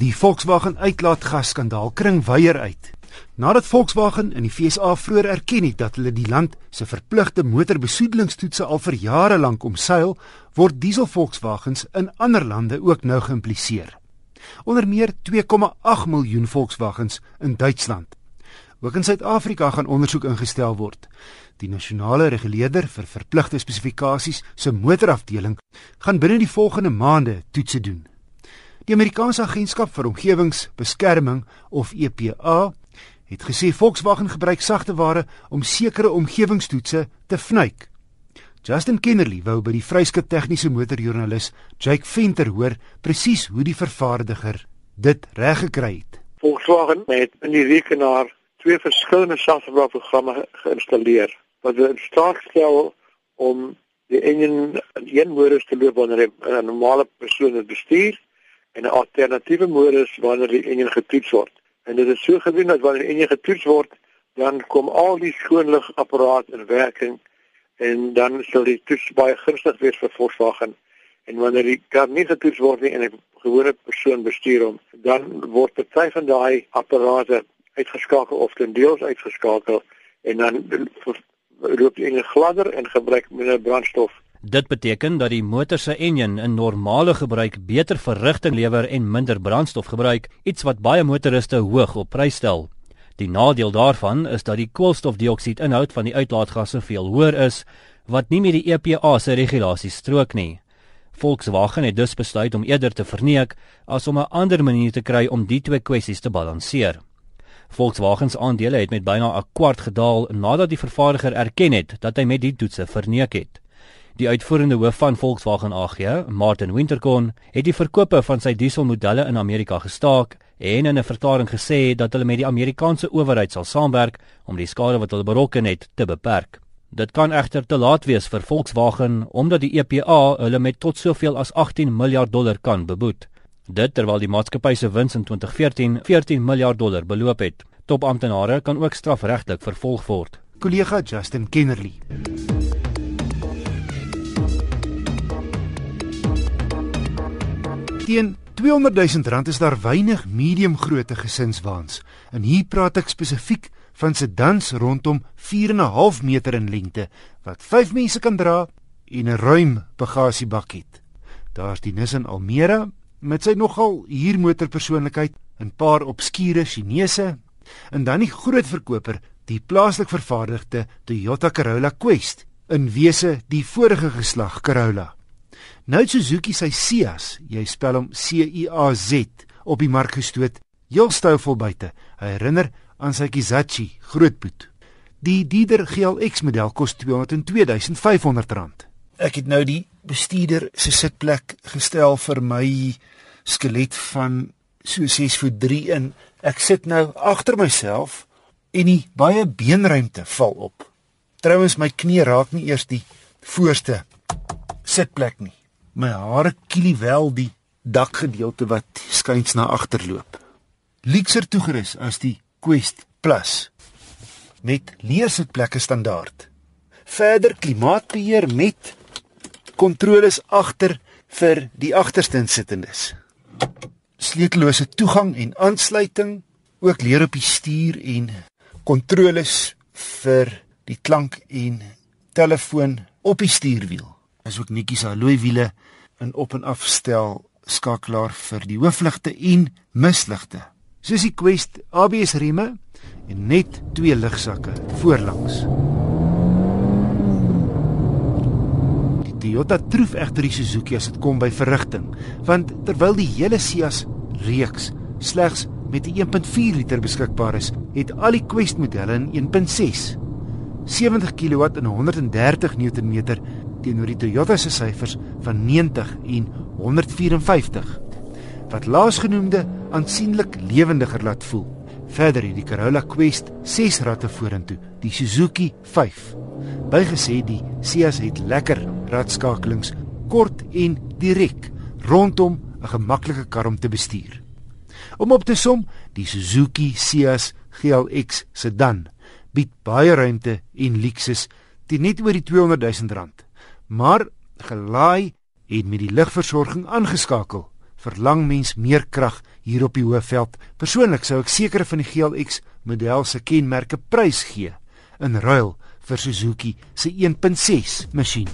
Die Volkswagen uitlaatgasskandaal kring weier uit. Nadat Volkswagen in die FSA vroeër erken het dat hulle die land se verpligte motorbesoedelingstoetse al vir jare lank omseil, word diesel Volkswagens in ander lande ook nou geïmpliseer. Onder meer 2,8 miljoen Volkswagens in Duitsland. Ook in Suid-Afrika gaan ondersoek ingestel word. Die nasionale reguleerder vir verpligte spesifikasies se motorafdeling gaan binne die volgende maande toetse doen. Die Amerikaanse Agentskap vir Omgewingsbeskerming of EPA het gesê Volkswagen gebruik sagte ware om sekere omgewingstoetse te vnuik. Justin Kennerly wou by die vryskut tegniese motorjoernalis Jake Venter hoor presies hoe die vervaardiger dit reg gekry het. Volkswagen het in die rekenaar twee verskillende softwareprogramme geïnstalleer wat in staat stel om die engine in een modus te loop wanneer 'n normale persoon dit bestuur en 'n alternatiewe modus wanneer die enjin getoets word. En dit is so gedoen dat wanneer die enjin getoets word, dan kom al die skoonligapparaat in werking en dan sal die toets baie gunstig wees vir Volkswagen. En wanneer die kar nie getoets word nie en 'n gewone persoon bestuur hom, dan word party van daai apparate uitgeskakel of ten deels uitgeskakel en dan loop die enjin gladder en gebruik minder brandstof Dit beteken dat die motor se enjin in normale gebruik beter verrigting lewer en minder brandstof gebruik, iets wat baie motoriste hoog op prys stel. Die nadeel daarvan is dat die koolstofdioksiedinhoud van die uitlaatgasse veel hoër is, wat nie met die EPA se regulasies strook nie. Volkswagen het dus besluit om eerder te verneek as om 'n ander manier te kry om die twee kwessies te balanseer. Volkswagen se aandele het met byna 'n kwart gedaal nadat die vervaardiger erken het dat hy met die toetse verneek het. Die uitvoerende hoof van Volkswagen AG, Martin Winterkorn, het die verkope van sy dieselmodelle in Amerika gestaak en in 'n verklaring gesê dat hulle met die Amerikaanse owerheid sal saamwerk om die skade wat hulle berokken het te beperk. Dit kan egter te laat wees vir Volkswagen omdat die EPA hulle met tot soveel as 18 miljard dollar kan beboet. Dit terwyl die maatskappy se wins in 2014 14 miljard dollar beloop het. Topamptenare kan ook strafregtelik vervolg word. Kollega Justin Kennerly. Teen 200 000 rand is daar weinig medium grootte gesinswaans. En hier praat ek spesifiek van sedans rondom 4.5 meter in lengte wat 5 mense kan dra en 'n ruim bagasiebak het. Daar's die Nissan Almera met sy nogal huurmotor persoonlikheid, 'n paar obskure Chinese en dan die groot verkoper, die plaaslik vervaardigde Toyota Corolla Quest, in wese die vorige geslag Corolla. Nou Suzuki sy Ciaz, jy spel hom C I A Z op die mark gestoot, heel stylvol buite. Hy herinner aan sy Kizachi grootboet. Die Dieder GLX model kos 202500 rand. Ek het nou die bestuurder se sitplek gestel vir my skelet van so 6 voet 3 in. Ek sit nou agter myself en die baie beenruimte val op. Trouwens my knie raak nie eers die voorste sitplek nie. My hare kielie wel die dakgedeelte wat skuins na agter loop. Lixer toegerus as die Quest Plus met leersitplekke standaard. Verder klimaatbeheer met kontroles agter vir die agterste insittendes. Sleutellose toegang en aansluiting, ook leer op die stuur en kontroles vir die klank en telefoon op die stuurwiel is ook netjies alloy wiele in op en afstel skakelaar vir die hoofligte en misligte. Soos die Quest ABS rieme en net twee ligsakke voorlangs. Die Toyota troef egter die Suzuki as dit kom by verrigting, want terwyl die hele Ciaz reeks slegs met 'n 1.4 liter beskikbaar is, het al die Quest modelle in 1.6 70 kW en 130 Nm teenoor die Toyota se syfers van 90 en 154 wat laasgenoemde aansienlik lewendiger laat voel. Verder het die Corolla Quest 6 ratte vorentoe, die Suzuki 5. Bygesê die Ciaz het lekker ratskakelings, kort en direk, rondom 'n gemaklike kar om te bestuur. Om op te som, die Suzuki Ciaz GLX sedan bied baie ruimte en luksus teen net oor die 200 000 rand maar gelaai en met die ligversorging aangeskakel verlang mens meer krag hier op die Hoëveld. Persoonlik sou ek seker van die GLX model se kenmerke prys gee in ruil vir Suzuki se 1.6 masjien.